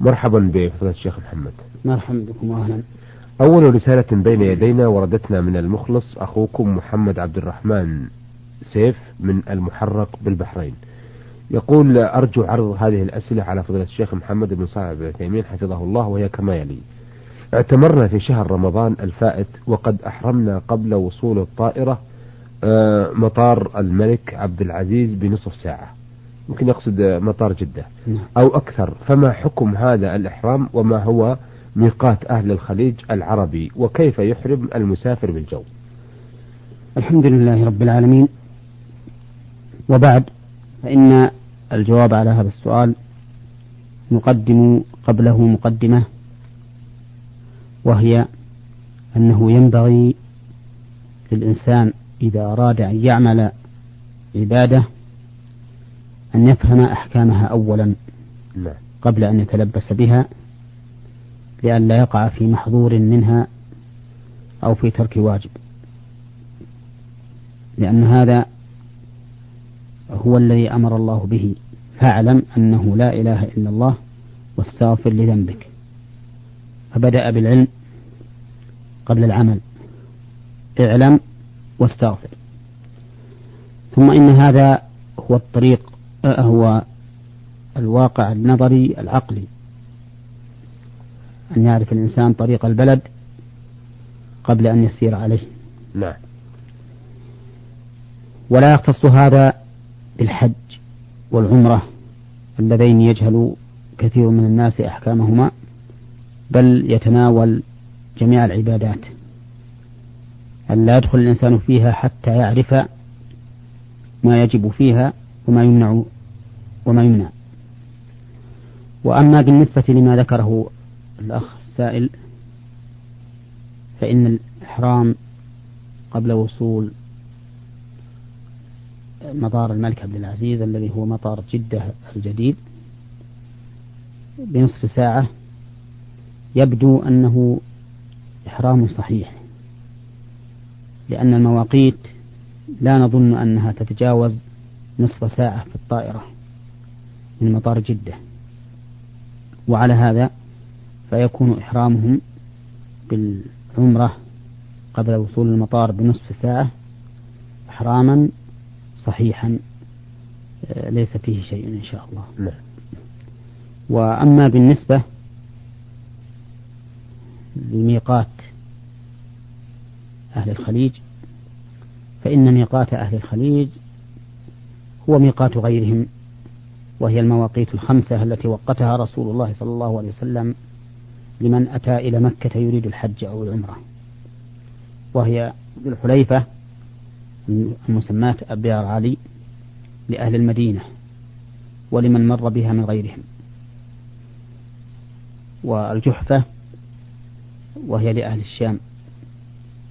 مرحبا بفضيلة الشيخ محمد. مرحبا بكم واهلا. أول رسالة بين يدينا وردتنا من المخلص أخوكم محمد عبد الرحمن سيف من المحرق بالبحرين. يقول أرجو عرض هذه الأسئلة على فضيلة الشيخ محمد بن صالح بن عثيمين حفظه الله وهي كما يلي اعتمرنا في شهر رمضان الفائت وقد أحرمنا قبل وصول الطائرة آه، مطار الملك عبد العزيز بنصف ساعة. يمكن يقصد مطار جدة. نعم. أو أكثر فما حكم هذا الإحرام وما هو ميقات أهل الخليج العربي؟ وكيف يحرم المسافر بالجو؟ الحمد لله رب العالمين. وبعد فإن الجواب على هذا السؤال نقدم قبله مقدمة وهي أنه ينبغي للإنسان إذا أراد أن يعمل عبادة أن يفهم أحكامها أولا نعم. قبل أن يتلبس بها لئلا يقع في محظور منها أو في ترك واجب. لأن هذا هو الذي أمر الله به. فاعلم أنه لا إله إلا الله واستغفر لذنبك. فبدأ بالعلم قبل العمل. اعلم واستغفر. ثم إن هذا هو الطريق هو الواقع النظري العقلي. أن يعرف الإنسان طريق البلد قبل أن يسير عليه. نعم. ولا يختص هذا بالحج والعمرة اللذين يجهل كثير من الناس أحكامهما بل يتناول جميع العبادات. أن لا يدخل الإنسان فيها حتى يعرف ما يجب فيها وما يمنع وما يمنع. وأما بالنسبة لما ذكره الأخ السائل فإن الإحرام قبل وصول مطار الملك عبد العزيز الذي هو مطار جدة الجديد بنصف ساعة يبدو أنه إحرام صحيح لأن المواقيت لا نظن أنها تتجاوز نصف ساعة في الطائرة من مطار جدة وعلى هذا فيكون إحرامهم بالعمرة قبل وصول المطار بنصف ساعة إحراما صحيحا آه، ليس فيه شيء إن شاء الله نعم. وأما بالنسبة لميقات أهل الخليج فإن ميقات أهل الخليج هو ميقات غيرهم. وهي المواقيت الخمسة التي وقتها رسول الله صلى الله عليه وسلم لمن أتى إلى مكة يريد الحج أو العمرة. وهي ذو الحليفة المسماة أبيار علي لأهل المدينة ولمن مر بها من غيرهم. والجحفة وهي لأهل الشام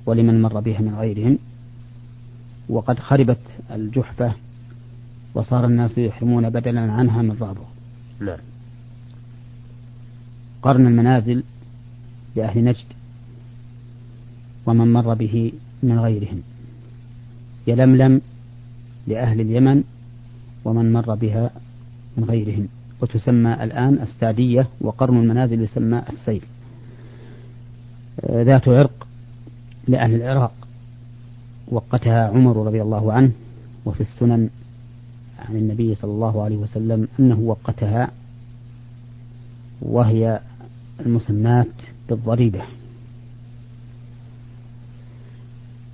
ولمن مر بها من غيرهم. وقد خربت الجحفة وصار الناس يحرمون بدلا عنها من رابغ نعم قرن المنازل لأهل نجد ومن مر به من غيرهم. يلملم لأهل اليمن ومن مر بها من غيرهم. وتسمى الآن السعدية وقرن المنازل يسمى السيل. ذات عرق لأهل العراق. وقتها عمر رضي الله عنه وفي السنن عن النبي صلى الله عليه وسلم أنه وقتها وهي المسمات بالضريبة.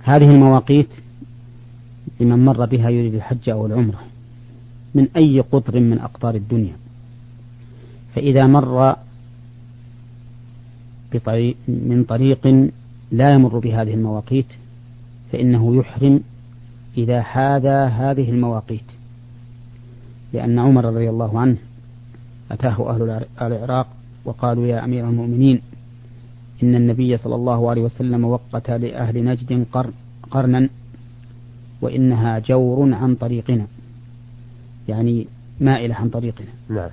هذه المواقيت لمن مر بها يريد الحج أو العمرة من أي قطر من أقطار الدنيا. فإذا مر بطريق من طريق لا يمر بهذه المواقيت فإنه يحرم إذا حاذى هذه المواقيت. لأن عمر رضي الله عنه أتاه أهل العراق وقالوا يا أمير المؤمنين إن النبي صلى الله عليه وسلم وقت لأهل نجد قرن قرنا وإنها جور عن طريقنا يعني مائلة عن طريقنا. نعم.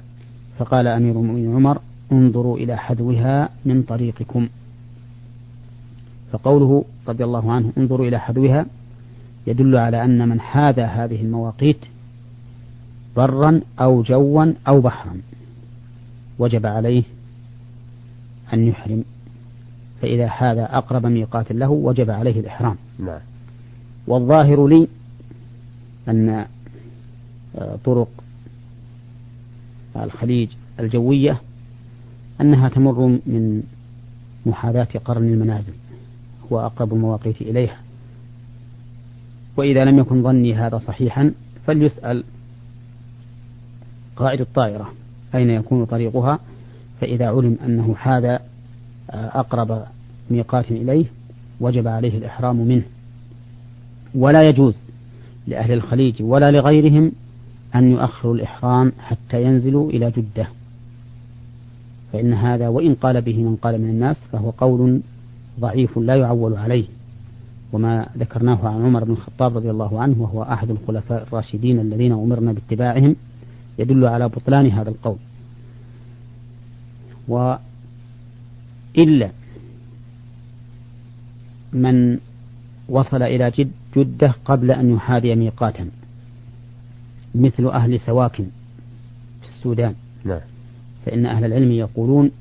فقال أمير المؤمنين عمر انظروا إلى حذوها من طريقكم. فقوله رضي الله عنه انظروا إلى حذوها يدل على أن من حاذى هذه المواقيت برا أو جوا أو بحرا. وجب عليه أن يحرم. فإذا هذا أقرب ميقات له وجب عليه الإحرام. نعم. والظاهر لي أن آه، طرق الخليج الجوية أنها تمر من محاذاة قرن المنازل هو أقرب المواقيت إليها. وإذا لم يكن ظني هذا صحيحا فليسأل قائد الطائرة أين يكون طريقها؟ فإذا علم أنه هذا أقرب ميقات إليه وجب عليه الإحرام منه. ولا يجوز لأهل الخليج ولا لغيرهم أن يؤخروا الإحرام حتى ينزلوا إلى جدة. فإن هذا وإن قال به من قال من الناس فهو قول ضعيف لا يعول عليه. وما ذكرناه عن عمر بن الخطاب رضي الله عنه وهو أحد الخلفاء الراشدين الذين أمرنا باتباعهم يدل على بطلان هذا القول. وإلا من وصل إلى جد جدة قبل أن يحاذي ميقاتا مثل أهل سواكن في السودان. نعم. فإن أهل العلم يقولون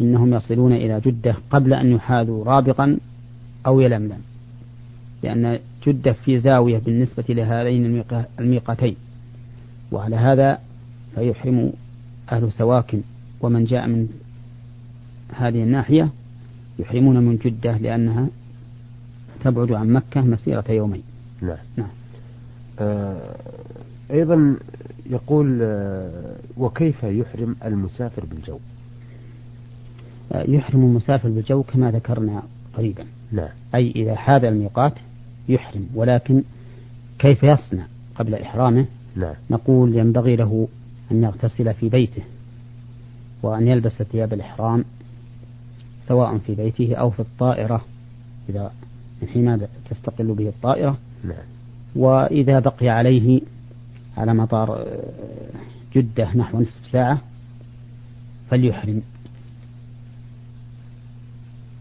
إنهم يصلون إلى جدة قبل أن يحاذوا رابقا أو يلملم لأن جدة في زاوية بالنسبة لهذين الميقاتين. وعلى هذا فيحرم أهل سواكن ومن جاء من هذه الناحية يحرمون من جدة لأنها تبعد عن مكة مسيرة يومين. نعم, نعم. آه أيضا يقول آه وكيف يحرم المسافر بالجو؟ آه يحرم المسافر بالجو كما ذكرنا قريبا. نعم. أي إذا حاذ الميقات يحرم ولكن كيف يصنع قبل إحرامه؟ نعم. نقول ينبغي له أن يغتسل في بيته وأن يلبس ثياب الإحرام سواء في بيته أو في الطائرة إذا حينما تستقل به الطائرة نعم. وإذا بقي عليه على مطار آه، جدة نحو نصف ساعة فليحرم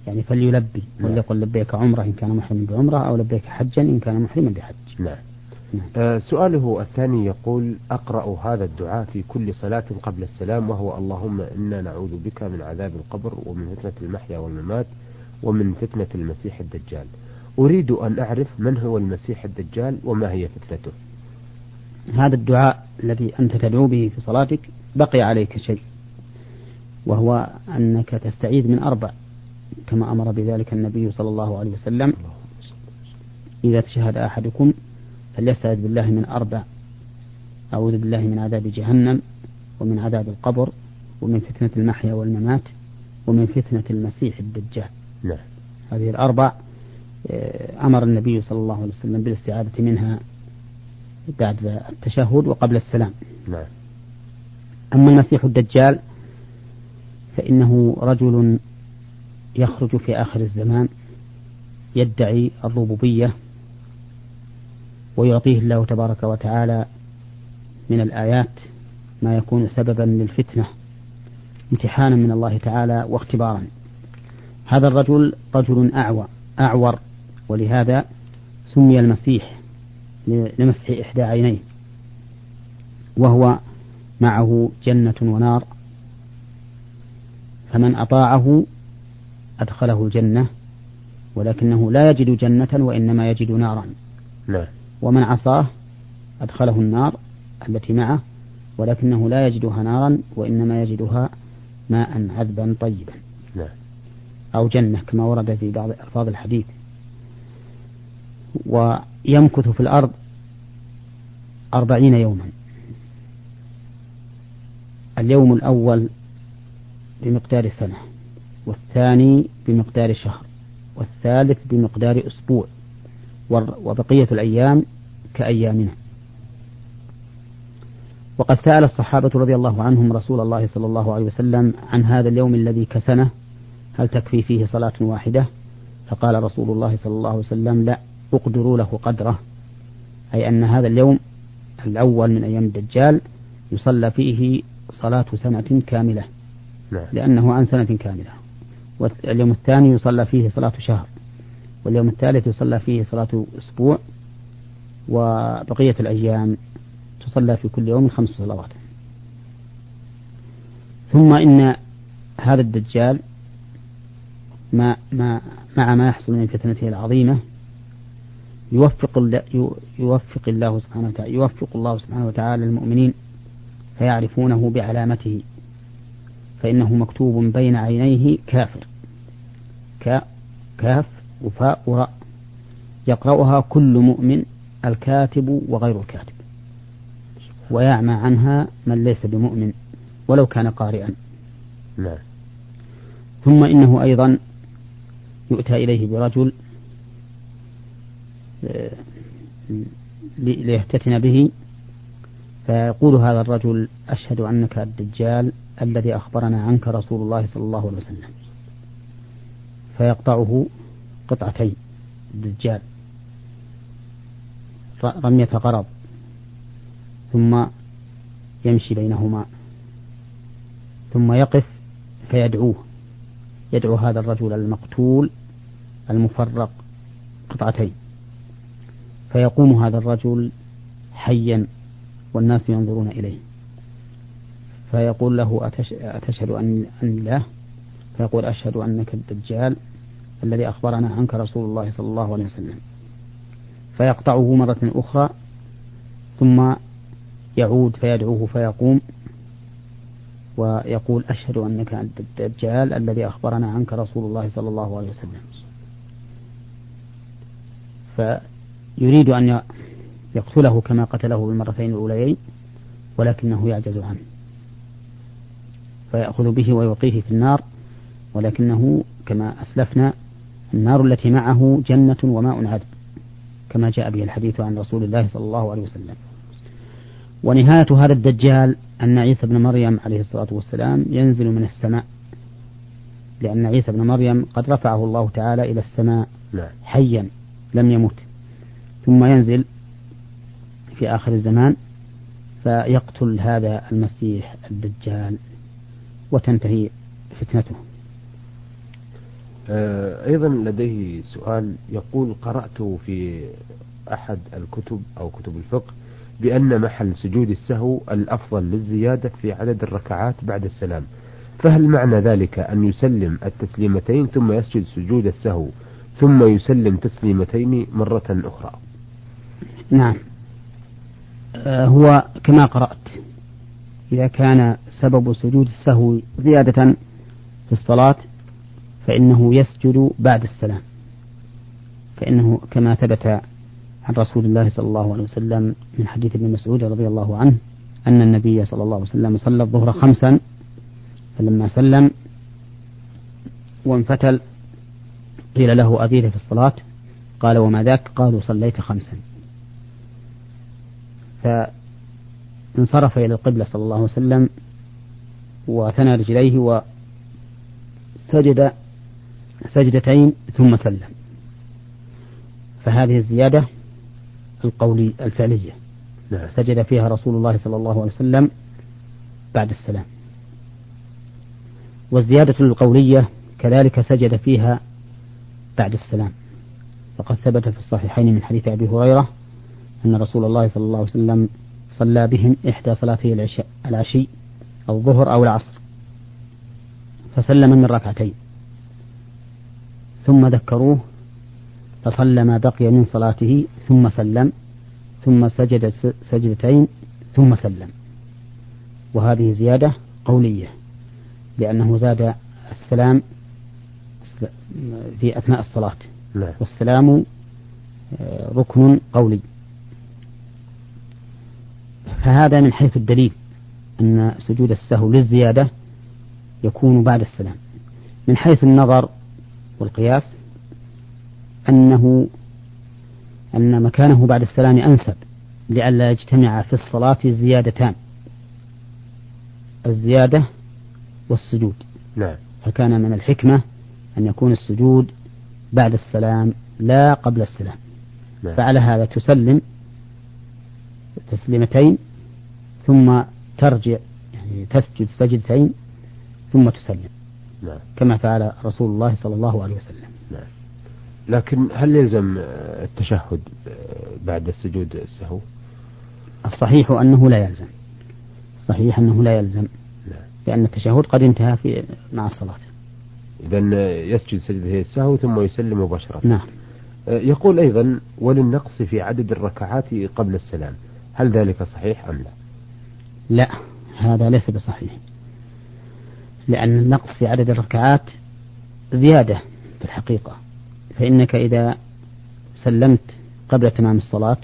يعني فليلبي نعم. وليقل لبيك عمرة إن كان محرما بعمرة أو لبيك حجا إن كان محرما بحج نعم نعم. آه سؤاله الثاني يقول أقرأ هذا الدعاء في كل صلاة قبل السلام وهو اللهم إنا نعوذ بك من عذاب القبر ومن فتنة المحيا والممات ومن فتنة المسيح الدجال. أريد أن أعرف من هو المسيح الدجال وما هي فتنته؟ هذا الدعاء الذي أنت تدعو به في صلاتك بقي عليك شيء وهو أنك تستعيذ من أربع كما أمر بذلك النبي صلى الله عليه وسلم إذا تشهد أحدكم فليستعذ بالله من أربع أعوذ بالله من عذاب جهنم ومن عذاب القبر ومن فتنة المحيا والممات ومن فتنة المسيح الدجال نعم. هذه الأربع آه، أمر النبي صلى الله عليه وسلم بالاستعاذة منها بعد التشهد وقبل السلام نعم. أما المسيح الدجال فإنه رجل يخرج في آخر الزمان يدعي الربوبية ويعطيه الله تبارك وتعالى من الآيات ما يكون سببا للفتنة امتحانا من الله تعالى واختبارا. هذا الرجل رجل أعوى أعور ولهذا سمي المسيح لمسح إحدى عينيه وهو معه جنة ونار. فمن أطاعه أدخله الجنة ولكنه لا يجد جنة وإنما يجد نارا. لا. ومن عصاه أدخله النار التي معه ولكنه لا يجدها نارا وإنما يجدها ماء عذبا طيبا. لا. أو جنة كما ورد في بعض ألفاظ الحديث. ويمكث في الأرض أربعين يوما. اليوم الأول بمقدار سنة والثاني بمقدار شهر والثالث بمقدار أسبوع. وبقية الأيام كأيامنا. وقد سأل الصحابة رضي الله عنهم رسول الله صلى الله عليه وسلم عن هذا اليوم الذي كسنة هل تكفي فيه صلاة واحدة؟ فقال رسول الله صلى الله عليه وسلم لا اقدروا له قدره. أي أن هذا اليوم الأول من أيام الدجال يصلى فيه صلاة سنة كاملة. نعم. لأنه عن سنة كاملة. واليوم الثاني يصلى فيه صلاة شهر. واليوم الثالث يصلى فيه صلاة أسبوع وبقية الأيام تصلى في كل يوم خمس صلوات. ثم إن هذا الدجال ما ما مع ما يحصل من فتنته العظيمة يوفق يوفق الله سبحانه وتعالى يوفق الله سبحانه وتعالى المؤمنين فيعرفونه بعلامته فإنه مكتوب بين عينيه كافر. كاف وفاء وراء يقرأها كل مؤمن الكاتب وغير الكاتب. ويعمى عنها من ليس بمؤمن ولو كان قارئا. نعم. ثم إنه أيضا يؤتى إليه برجل آه، ليفتتن به. فيقول هذا الرجل أشهد أنك الدجال الذي أخبرنا عنك رسول الله صلى الله عليه وسلم. فيقطعه قطعتين الدجال. رمية غرض. ثم يمشي بينهما. ثم يقف فيدعوه. يدعو هذا الرجل المقتول المفرق قطعتين فيقوم هذا الرجل حيا والناس ينظرون إليه. فيقول له أتشهد أن الله فيقول أشهد أنك الدجال. الذي أخبرنا عنك رسول الله صلى الله عليه وسلم. فيقطعه مرة أخرى ثم يعود فيدعوه فيقوم ويقول أشهد أنك أنت الدجال الذي أخبرنا عنك رسول الله صلى الله عليه وسلم. فيريد أن يقتله كما قتله بالمرتين الأوليين ولكنه يعجز عنه. فيأخذ به ويلقيه في النار ولكنه كما أسلفنا النار التي معه جنة وماء عذب كما جاء به الحديث عن رسول الله صلى الله عليه وسلم. ونهاية هذا الدجال أن عيسى بن مريم عليه الصلاة والسلام ينزل من السماء لأن عيسى بن مريم قد رفعه الله تعالى إلى السماء. حيا لم يمت. ثم ينزل في آخر الزمان فيقتل هذا المسيح الدجال وتنتهي فتنته. أيضا لديه سؤال يقول قرأت في أحد الكتب أو كتب الفقه بأن محل سجود السهو الأفضل للزيادة في عدد الركعات بعد السلام فهل معنى ذلك أن يسلم التسليمتين ثم يسجد سجود السهو ثم يسلم تسليمتين مرة أخرى؟ نعم. آه هو كما قرأت إذا كان سبب سجود السهو زيادة في الصلاة فإنه يسجد بعد السلام. فإنه كما ثبت عن رسول الله صلى الله عليه وسلم من حديث ابن مسعود رضي الله عنه أن النبي صلى الله عليه وسلم صلى الظهر خمسا فلما سلم وانفتل قيل له أزيد في الصلاة؟ قال وما ذاك؟ قالوا صليت خمسا. فانصرف إلى القبلة صلى الله عليه وسلم وثنى رجليه وسجد سجدتين ثم سلم. فهذه الزيادة القولي الفعلية. نعم. سجد فيها رسول الله صلى الله عليه وسلم بعد السلام. والزيادة القولية كذلك سجد فيها بعد السلام. فقد ثبت في الصحيحين من حديث أبي هريرة أن رسول الله صلى الله عليه وسلم صلى بهم إحدى صلاتي العشاء العشي أو الظهر أو العصر. فسلم من ركعتين. ثم ذكروه فصلى ما بقي من صلاته ثم سلم ثم سجد سجدتين ثم سلم. وهذه زيادة قولية لأنه زاد السلام في أثناء الصلاة. والسلام آه، ركن قولي. فهذا من حيث الدليل أن سجود السهو للزيادة يكون بعد السلام. من حيث النظر والقياس أنه أن مكانه بعد السلام أنسب لئلا يجتمع في الصلاة زيادتان الزيادة والسجود. نعم. فكان من الحكمة أن يكون السجود بعد السلام لا قبل السلام. نعم. فعلى هذا تسلم تسليمتين ثم ترجع يعني تسجد سجدتين ثم تسلم. نعم. كما فعل رسول الله صلى الله عليه وسلم. نعم. لكن هل يلزم التشهد بعد السجود السهو؟ الصحيح أنه لا يلزم. صحيح أنه لا يلزم. نعم. لأن التشهد قد انتهى في مع الصلاة. إذا يسجد سجدة السهو ثم يسلم مباشرة. نعم. يقول أيضا وللنقص في عدد الركعات قبل السلام. هل ذلك صحيح أم لا؟ لا هذا ليس بصحيح. لأن النقص في عدد الركعات زيادة في الحقيقة. فإنك إذا سلمت قبل تمام الصلاة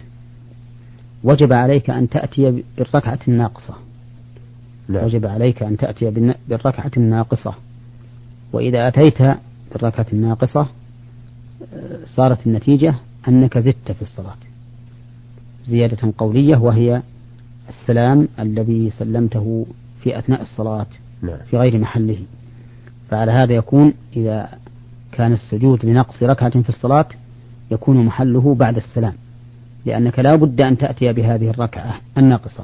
وجب عليك أن تأتي بالركعة الناقصة. لا. وجب عليك أن تأتي بالركعة الناقصة. وإذا أتيت بالركعة الناقصة صارت النتيجة أنك زدت في الصلاة. زيادة قولية وهي السلام الذي سلمته في أثناء الصلاة. نعم. في غير محله فعلى هذا يكون إذا كان السجود لنقص ركعة في الصلاة يكون محله بعد السلام لأنك لا بد أن تأتي بهذه الركعة الناقصة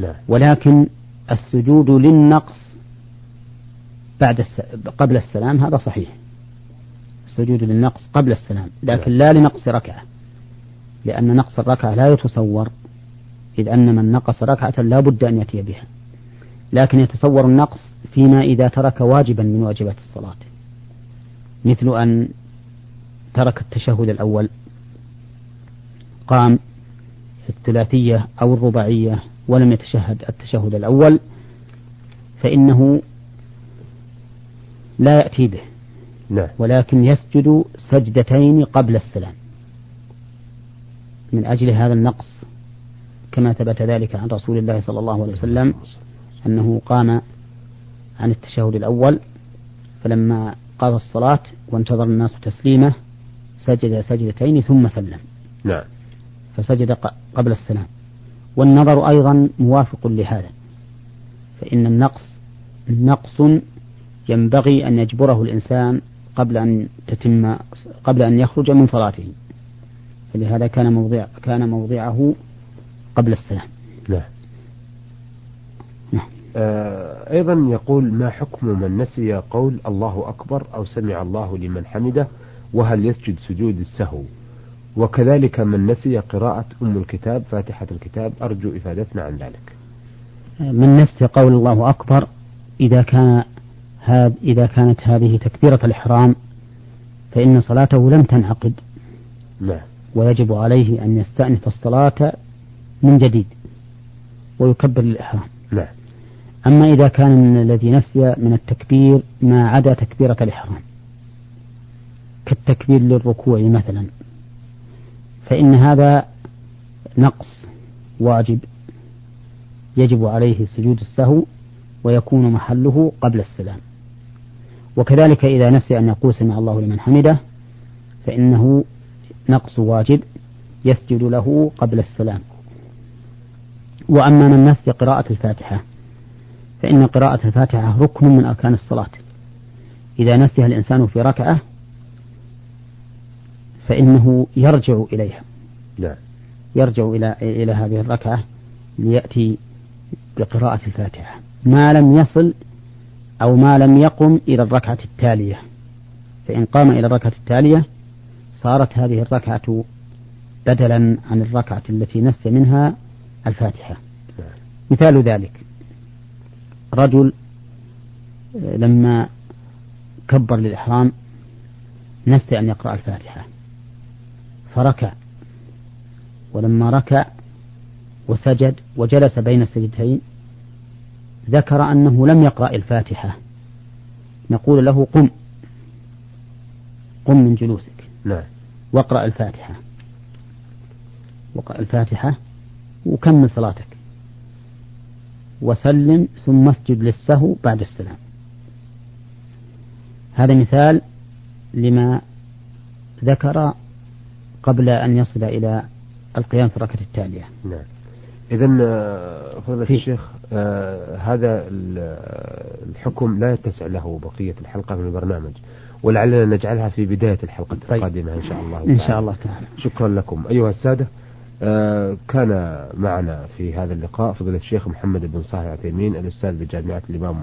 نعم. ولكن السجود للنقص بعد الس... قبل السلام هذا صحيح السجود للنقص قبل السلام لكن نعم. لا لنقص ركعة لأن نقص الركعة لا يتصور إذ أن من نقص ركعة لا بد أن يأتي بها لكن يتصور النقص فيما إذا ترك واجبا من واجبات الصلاة. مثل أن ترك التشهد الأول قام في الثلاثية أو الرباعية ولم يتشهد التشهد الأول فإنه لا يأتي به. نعم. ولكن يسجد سجدتين قبل السلام. من أجل هذا النقص كما ثبت ذلك عن رسول الله صلى الله عليه وسلم أنه قام عن التشهد الأول فلما قضى الصلاة وانتظر الناس تسليمه سجد سجدتين ثم سلم. نعم. فسجد قبل السلام. والنظر أيضا موافق لهذا فإن النقص نقص ينبغي أن يجبره الإنسان قبل أن تتم قبل أن يخرج من صلاته. فلهذا كان موضع كان موضعه قبل السلام. نعم. أيضا يقول ما حكم من نسي قول الله أكبر أو سمع الله لمن حمده وهل يسجد سجود السهو؟ وكذلك من نسي قراءة أم الكتاب فاتحة الكتاب أرجو إفادتنا عن ذلك. من نسي قول الله أكبر إذا كان هذ إذا كانت هذه تكبيرة الإحرام فإن صلاته لم تنعقد. نعم. ويجب عليه أن يستأنف الصلاة من جديد ويكبر الإحرام نعم. أما إذا كان الذي نسي من التكبير ما عدا تكبيرة الإحرام كالتكبير للركوع مثلا. فإن هذا نقص واجب يجب عليه سجود السهو ويكون محله قبل السلام. وكذلك إذا نسي أن يقول سمع الله لمن حمده فإنه نقص واجب يسجد له قبل السلام. وأما من نسي قراءة الفاتحة فإن قراءة الفاتحة ركن من أركان الصلاة. إذا نسيها الإنسان في ركعة فإنه يرجع إليها. لا. يرجع إلى إلى هذه الركعة ليأتي بقراءة الفاتحة. ما لم يصل أو ما لم يقم إلى الركعة التالية. فإن قام إلى الركعة التالية صارت هذه الركعة بدلا عن الركعة التي نسي منها الفاتحة. مثال ذلك. رجل لما كبر للإحرام نسي أن يقرأ الفاتحة. فركع. ولما ركع وسجد وجلس بين السجدتين ذكر أنه لم يقرأ الفاتحة. نقول له قم. قم من جلوسك. نعم. واقرأ الفاتحة. واقرأ الفاتحة وكمل صلاتك. وسلم ثم اسجد للسهو بعد السلام. هذا مثال لما ذكر قبل أن يصل إلى القيام في الركعة التالية. نعم. إذا آه، فضيلة الشيخ آه هذا الحكم لا يتسع له بقية الحلقة من البرنامج ولعلنا نجعلها في بداية الحلقة طيب. القادمة إن شاء الله تعالى. إن شاء الله تعالى. شكرا لكم. أيها السادة آه كان معنا في هذا اللقاء فضيلة الشيخ محمد بن صالح العثيمين الأستاذ بجامعة الإمام